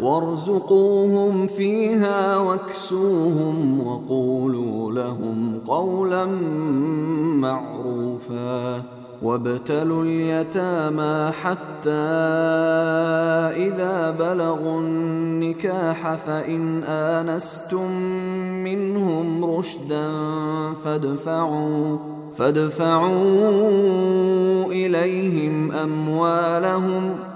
وارزقوهم فيها واكسوهم وقولوا لهم قولا معروفا وابتلوا اليتامى حتى إذا بلغوا النكاح فإن آنستم منهم رشدا فادفعوا فادفعوا إليهم أموالهم ۖ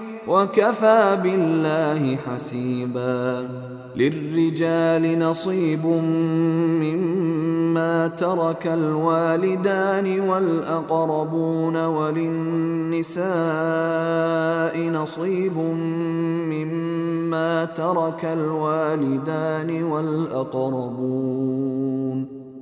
وكفى بالله حسيبا للرجال نصيب مما ترك الوالدان والأقربون وللنساء نصيب مما ترك الوالدان والأقربون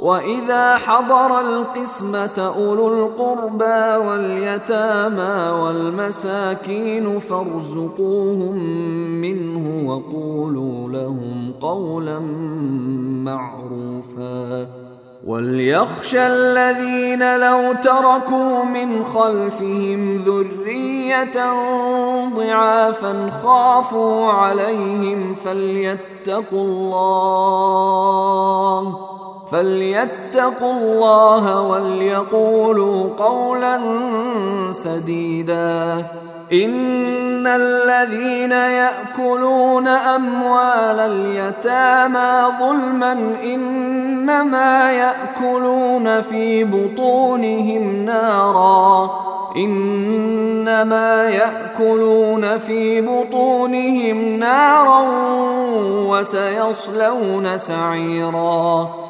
واذا حضر القسمه اولو القربى واليتامى والمساكين فارزقوهم منه وقولوا لهم قولا معروفا وليخشى الذين لو تركوا من خلفهم ذريه ضعافا خافوا عليهم فليتقوا الله فليتقوا الله وليقولوا قولا سديدا إن الذين يأكلون أموال اليتامى ظلما إنما يأكلون في بطونهم نارا إنما يأكلون في بطونهم نارا وسيصلون سعيرا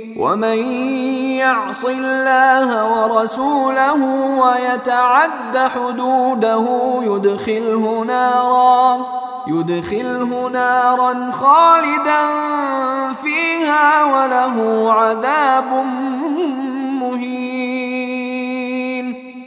ومن يعص الله ورسوله ويتعد حدوده يدخله نارا يدخله نارا خالدا فيها وله عذاب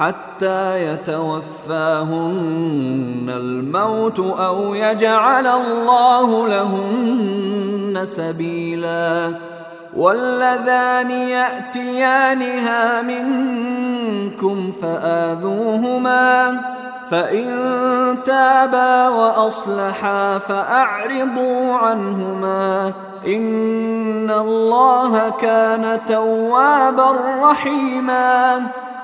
حتى يتوفاهن الموت أو يجعل الله لهن سبيلا. واللذان يأتيانها منكم فآذوهما فإن تابا وأصلحا فأعرضوا عنهما. إن الله كان توابا رحيما.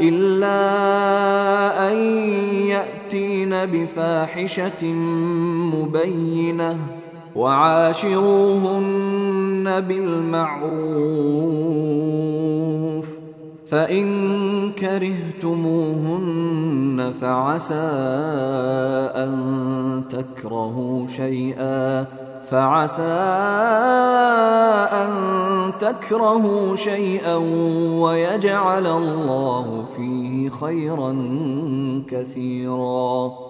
إلا أن يأتين بفاحشة مبينة وعاشروهن بالمعروف فإن كرهتموهن فعسى أن تكرهوا شيئا فعسى أن تكرهوا شيئا ويجعل الله فيه خيرا كثيرا.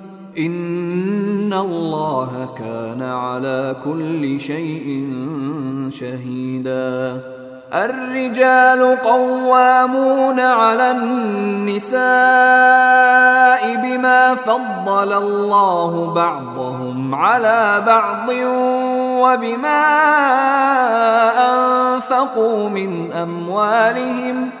إن الله كان على كل شيء شهيدا الرجال قوامون على النساء بما فضل الله بعضهم على بعض وبما أنفقوا من أموالهم ۖ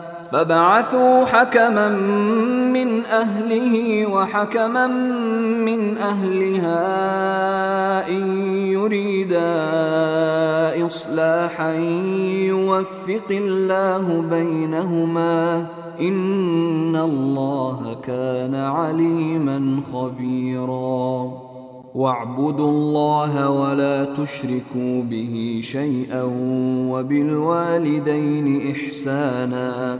فبعثوا حكما من أهله وحكما من أهلها إن يريدا إصلاحا يوفق الله بينهما إن الله كان عليما خبيرا. واعبدوا الله ولا تشركوا به شيئا وبالوالدين إحسانا.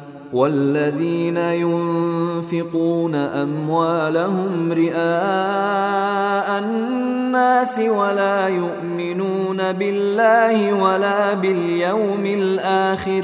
والذين ينفقون أموالهم رئاء الناس ولا يؤمنون بالله ولا باليوم الآخر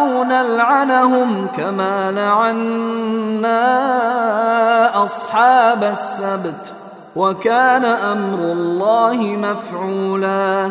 أو نلعنهم كما لعنا أصحاب السبت وكان أمر الله مفعولا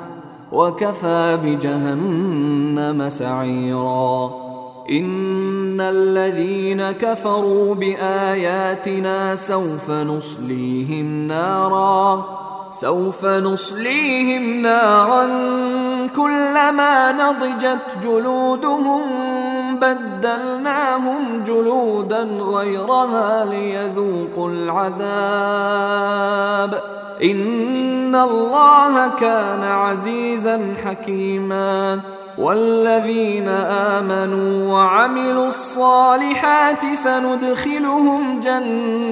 وكفى بجهنم سعيرا. إن الذين كفروا بآياتنا سوف نصليهم نارا. سوف نصليهم نارا كلما نضجت جلودهم بدلناهم جلودا غيرها ليذوقوا العذاب. إن الله كان عزيزا حكيما. والذين آمنوا وعملوا الصالحات سندخلهم جنات.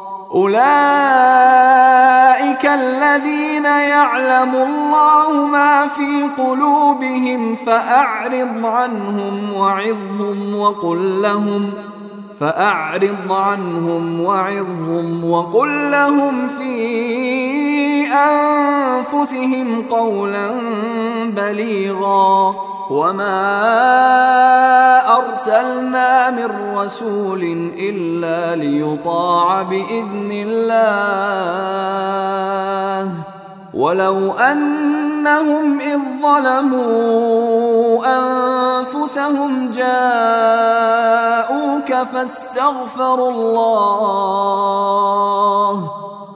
أولئك الذين يعلم الله ما في قلوبهم فأعرض عنهم وعظهم وقل لهم فأعرض عنهم وعظهم وقل لهم في أنفسهم قولا بليغا وما أرسلنا من رسول إلا ليطاع بإذن الله ولو أنهم إذ ظلموا أنفسهم جاءوك فاستغفروا الله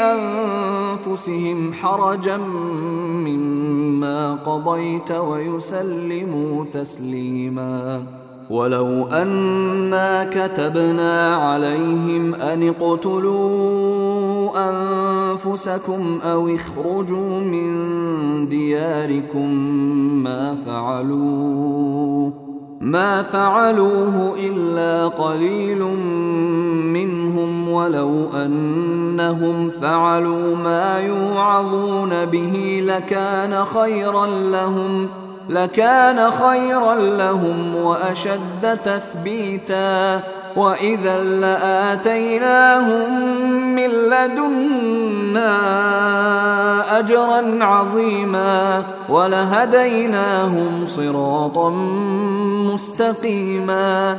أنفسهم حرجا مما قضيت ويسلموا تسليما ولو أنا كتبنا عليهم أن اقتلوا أنفسكم أو اخرجوا من دياركم ما فعلوه ما فعلوه إلا قليل منهم ولو أنهم فعلوا ما يوعظون به لكان خيرا لهم لكان خيرا لهم وأشد تثبيتا. وإذا لآتيناهم من لدنا أجرا عظيما ولهديناهم صراطا مستقيما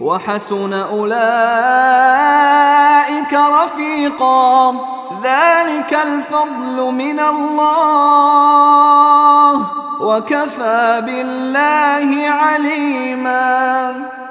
وحسن أولئك رفيقا. ذلك الفضل من الله. وكفى بالله عليما.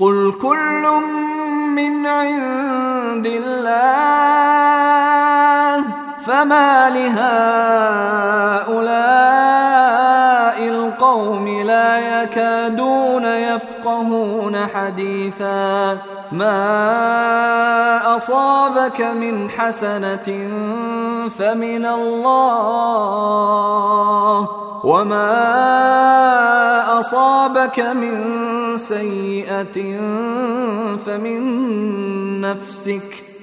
قل كل من عند الله فما لهؤلاء القوم لا يكادون يفقهون حديثا ما أصابك من حسنة فمن الله وما أصابك من سيئة فمن نفسك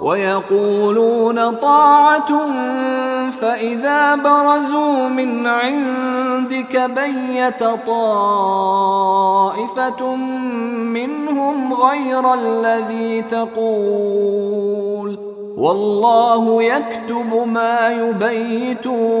ويقولون طاعة فإذا برزوا من عندك بيت طائفة منهم غير الذي تقول والله يكتب ما يبيتون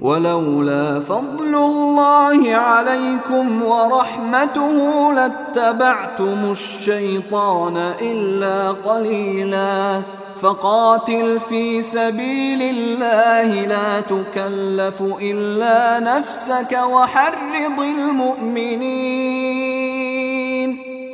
ولولا فضل الله عليكم ورحمته لاتبعتم الشيطان إلا قليلاً. فقاتل في سبيل الله لا تكلف إلا نفسك وحرض المؤمنين.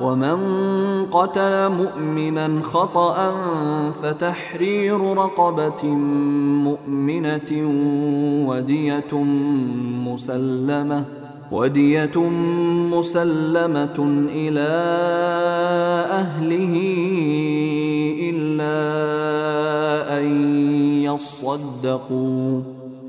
ومن قتل مؤمنا خطأ فتحرير رقبة مؤمنة ودية مسلمة ودية مسلمة إلى أهله إلا أن يصدقوا.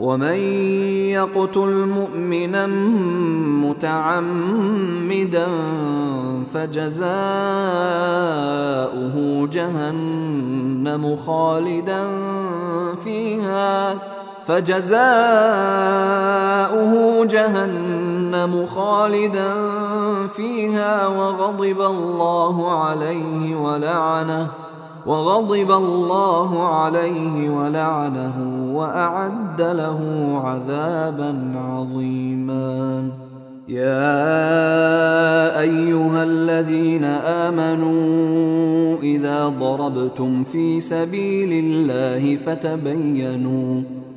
ومن يقتل مؤمنا متعمدا فجزاؤه جهنم خالدا فيها فجزاؤه جهنم خالدا فيها وغضب الله عليه ولعنه وغضب الله عليه ولعنه وأعد له عذابا عظيما. يا أيها الذين آمنوا إذا ضربتم في سبيل الله فتبينوا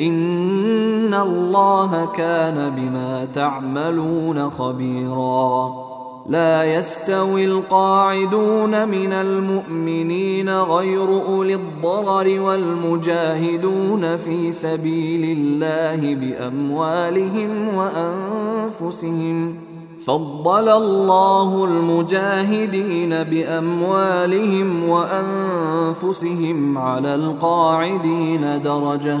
ان الله كان بما تعملون خبيرا. لا يستوي القاعدون من المؤمنين غير اولي الضرر والمجاهدون في سبيل الله باموالهم وانفسهم. فضل الله المجاهدين باموالهم وانفسهم على القاعدين درجه.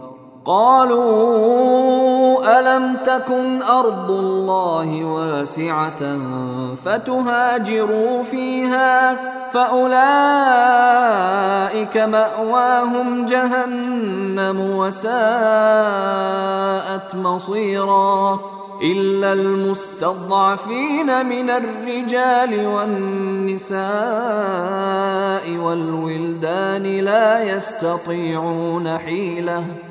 قالوا ألم تكن أرض الله واسعة فتهاجروا فيها فأولئك مأواهم جهنم وساءت مصيرا إلا المستضعفين من الرجال والنساء والولدان لا يستطيعون حيلة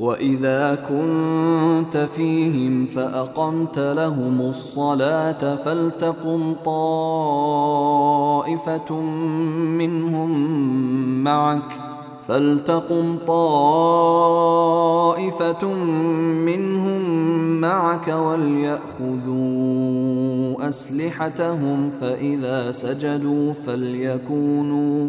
واذا كنت فيهم فاقمت لهم الصلاه فلتقم طائفه منهم معك فلتقم طائفة منهم معك وليأخذوا أسلحتهم فإذا سجدوا فليكونوا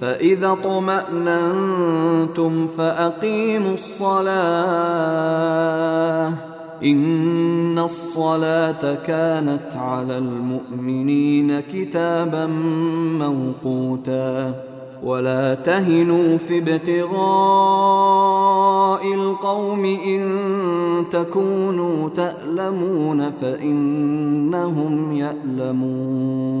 فإذا اطمأننتم فأقيموا الصلاة. إن الصلاة كانت على المؤمنين كتابا موقوتا. ولا تهنوا في ابتغاء القوم إن تكونوا تألمون فإنهم يألمون.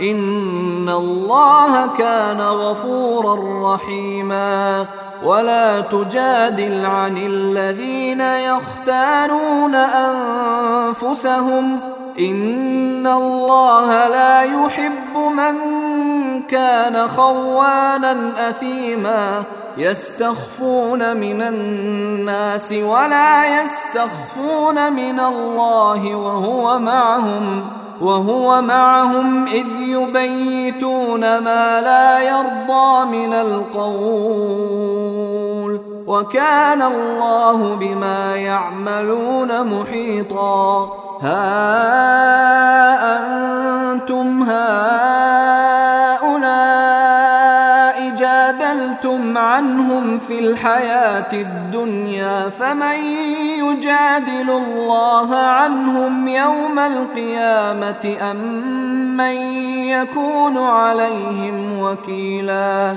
إن الله كان غفورا رحيما ولا تجادل عن الذين يختانون أنفسهم إن الله لا يحب من كان خوانا أثيما يستخفون من الناس ولا يستخفون من الله وهو معهم وهو معهم إذ يبيتون ما لا يرضى من القول وكان الله بما يعملون محيطا ها أنتم هؤلاء عنهم في الحياة الدنيا فمن يجادل الله عنهم يوم القيامة أم من يكون عليهم وكيلا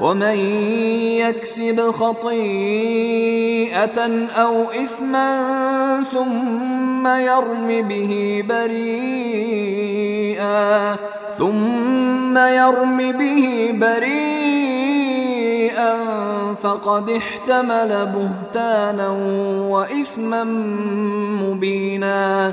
ومن يكسب خطيئة أو إثما ثم يرم به بريئا ثم يرم به بريئا فقد احتمل بهتانا وإثما مبينا.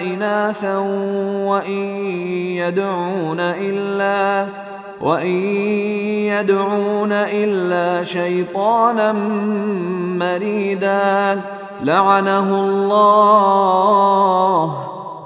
إناثا وإن يدعون إلا وإن يدعون إلا شيطانا مريدا. لعنه الله.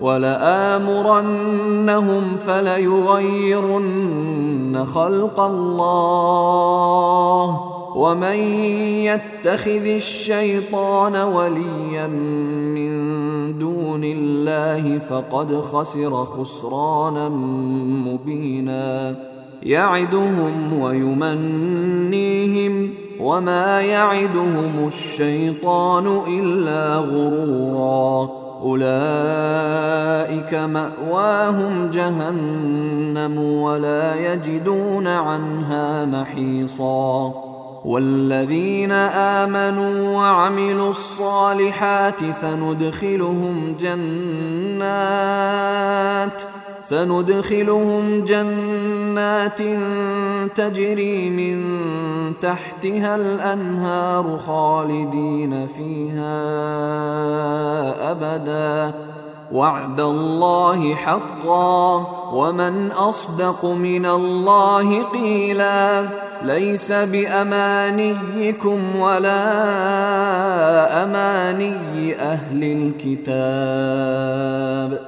ولآمرنهم فليغيرن خلق الله ومن يتخذ الشيطان وليا من دون الله فقد خسر خسرانا مبينا. يعدهم ويمنيهم وما يعدهم الشيطان إلا غرورا. أولئك مأواهم جهنم ولا يجدون عنها محيصا. والذين آمنوا وعملوا الصالحات سندخلهم جنات سندخلهم جنات تجري من تحتها الأنهار خالدين فيها أبداً. وعد الله حقا. ومن أصدق من الله قيلا. ليس بأمانيكم ولا أماني أهل الكتاب.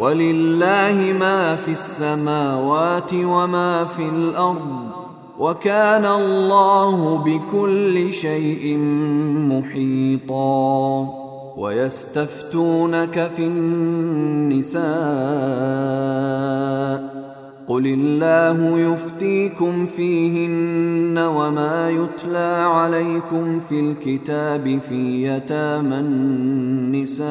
ولله ما في السماوات وما في الأرض وكان الله بكل شيء محيطا ويستفتونك في النساء قل الله يفتيكم فيهن وما يتلى عليكم في الكتاب في يتامى النساء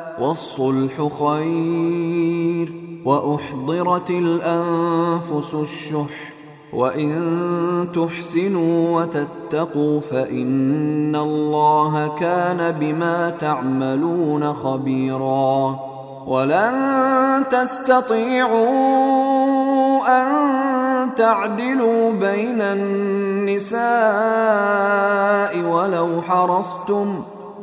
والصلح خير وأحضرت الأنفس الشح وإن تحسنوا وتتقوا فإن الله كان بما تعملون خبيرا ولن تستطيعوا أن تعدلوا بين النساء ولو حرصتم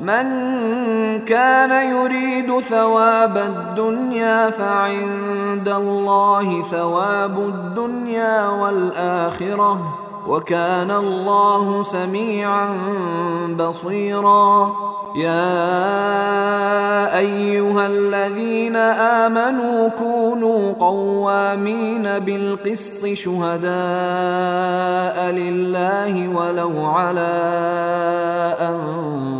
من كان يريد ثواب الدنيا فعند الله ثواب الدنيا والآخرة وكان الله سميعا بصيرا. يا أيها الذين آمنوا كونوا قوامين بالقسط شهداء لله ولو على انفسكم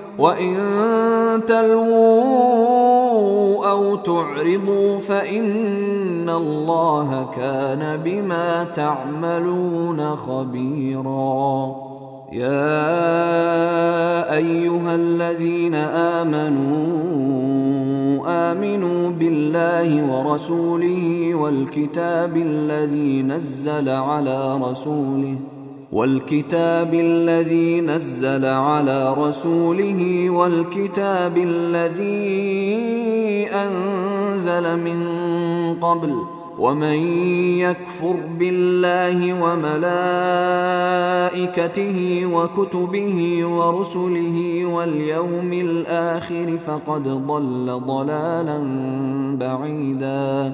وإن تلووا أو تعرضوا فإن الله كان بما تعملون خبيرا. يا أيها الذين آمنوا آمنوا بالله ورسوله والكتاب الذي نزل على رسوله والكتاب الذي نزل على رسوله والكتاب الذي أنزل من قبل ومن يكفر بالله وملائكته وكتبه ورسله واليوم الآخر فقد ضل ضلالا بعيدا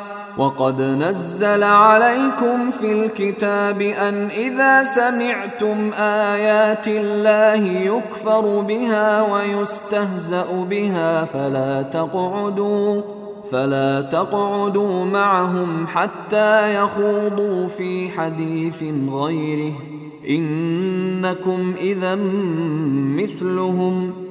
وقد نزل عليكم في الكتاب أن إذا سمعتم آيات الله يكفر بها ويستهزأ بها فلا تقعدوا فلا تقعدوا معهم حتى يخوضوا في حديث غيره. إنكم إذا مثلهم.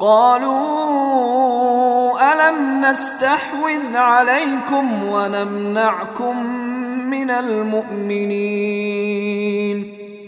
قالوا ألم نستحوذ عليكم ونمنعكم من المؤمنين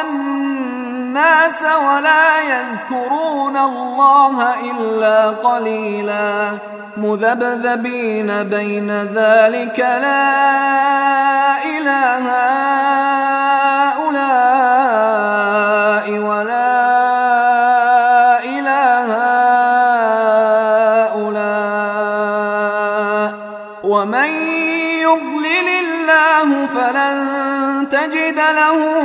الناس ولا يذكرون الله إلا قليلاً مذبذبين بين ذلك لا إله هؤلاء ولا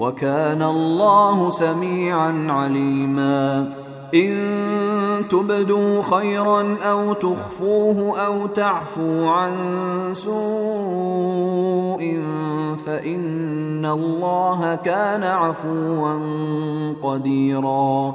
وكان الله سميعا عليما. إن تبدوا خيرا أو تخفوه أو تعفو عن سوء فإن الله كان عفوا قديرا.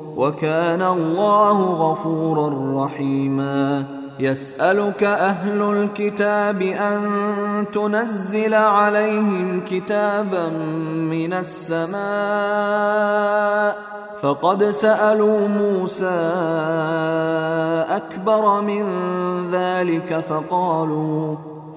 وكان الله غفورا رحيما. يسألك أهل الكتاب أن تنزل عليهم كتابا من السماء. فقد سألوا موسى أكبر من ذلك فقالوا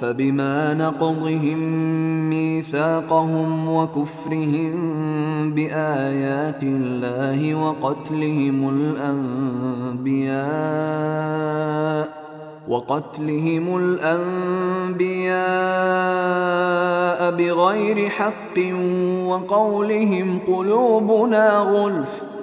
فبما نقضهم ميثاقهم وكفرهم بآيات الله وقتلهم الأنبياء وقتلهم الأنبياء بغير حق وقولهم قلوبنا غلف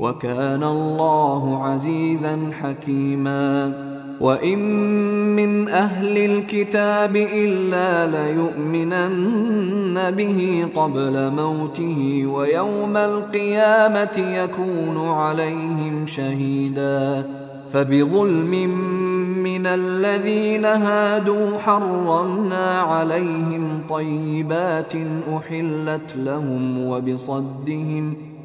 وكان الله عزيزا حكيما. وإن من أهل الكتاب إلا ليؤمنن به قبل موته ويوم القيامة يكون عليهم شهيدا. فبظلم من الذين هادوا حرمنا عليهم طيبات أحلت لهم وبصدهم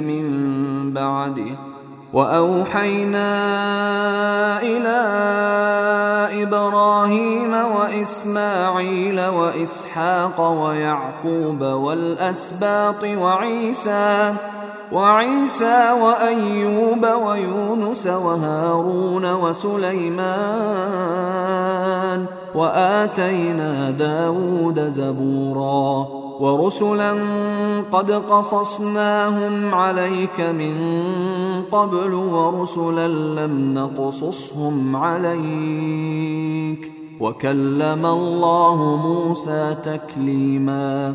من بعده. وأوحينا إلى إبراهيم وإسماعيل وإسحاق ويعقوب والأسباط وعيسى وعيسى وأيوب ويونس وهارون وسليمان وآتينا داود زبورا ورسلا قد قصصناهم عليك من قبل ورسلا لم نقصصهم عليك وكلم الله موسى تكليما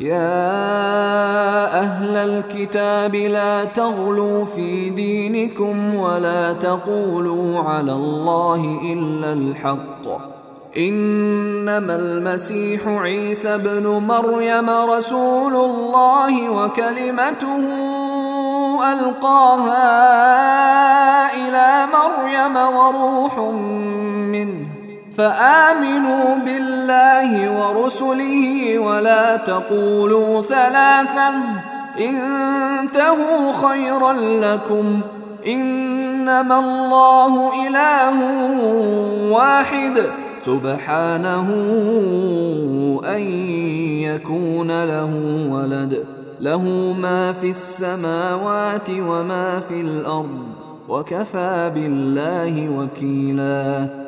يا أهل الكتاب لا تغلوا في دينكم ولا تقولوا على الله إلا الحق. إنما المسيح عيسى ابن مريم رسول الله وكلمته ألقاها إلى مريم وروح منه. فآمنوا بالله ورسله ولا تقولوا ثلاثة. انتهوا خيرا لكم. إنما الله إله واحد. سبحانه أن يكون له ولد. له ما في السماوات وما في الأرض. وكفى بالله وكيلاً.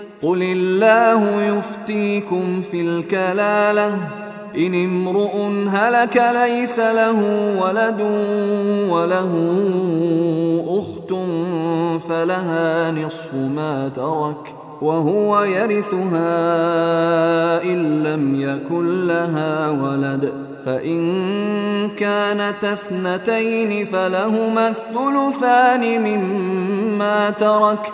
قل الله يفتيكم في الكلاله ان امرؤ هلك ليس له ولد وله اخت فلها نصف ما ترك وهو يرثها ان لم يكن لها ولد فان كانت اثنتين فلهما الثلثان مما ترك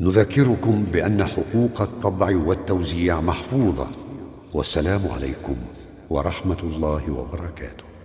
نذكركم بأن حقوق الطبع والتوزيع محفوظة والسلام عليكم ورحمة الله وبركاته.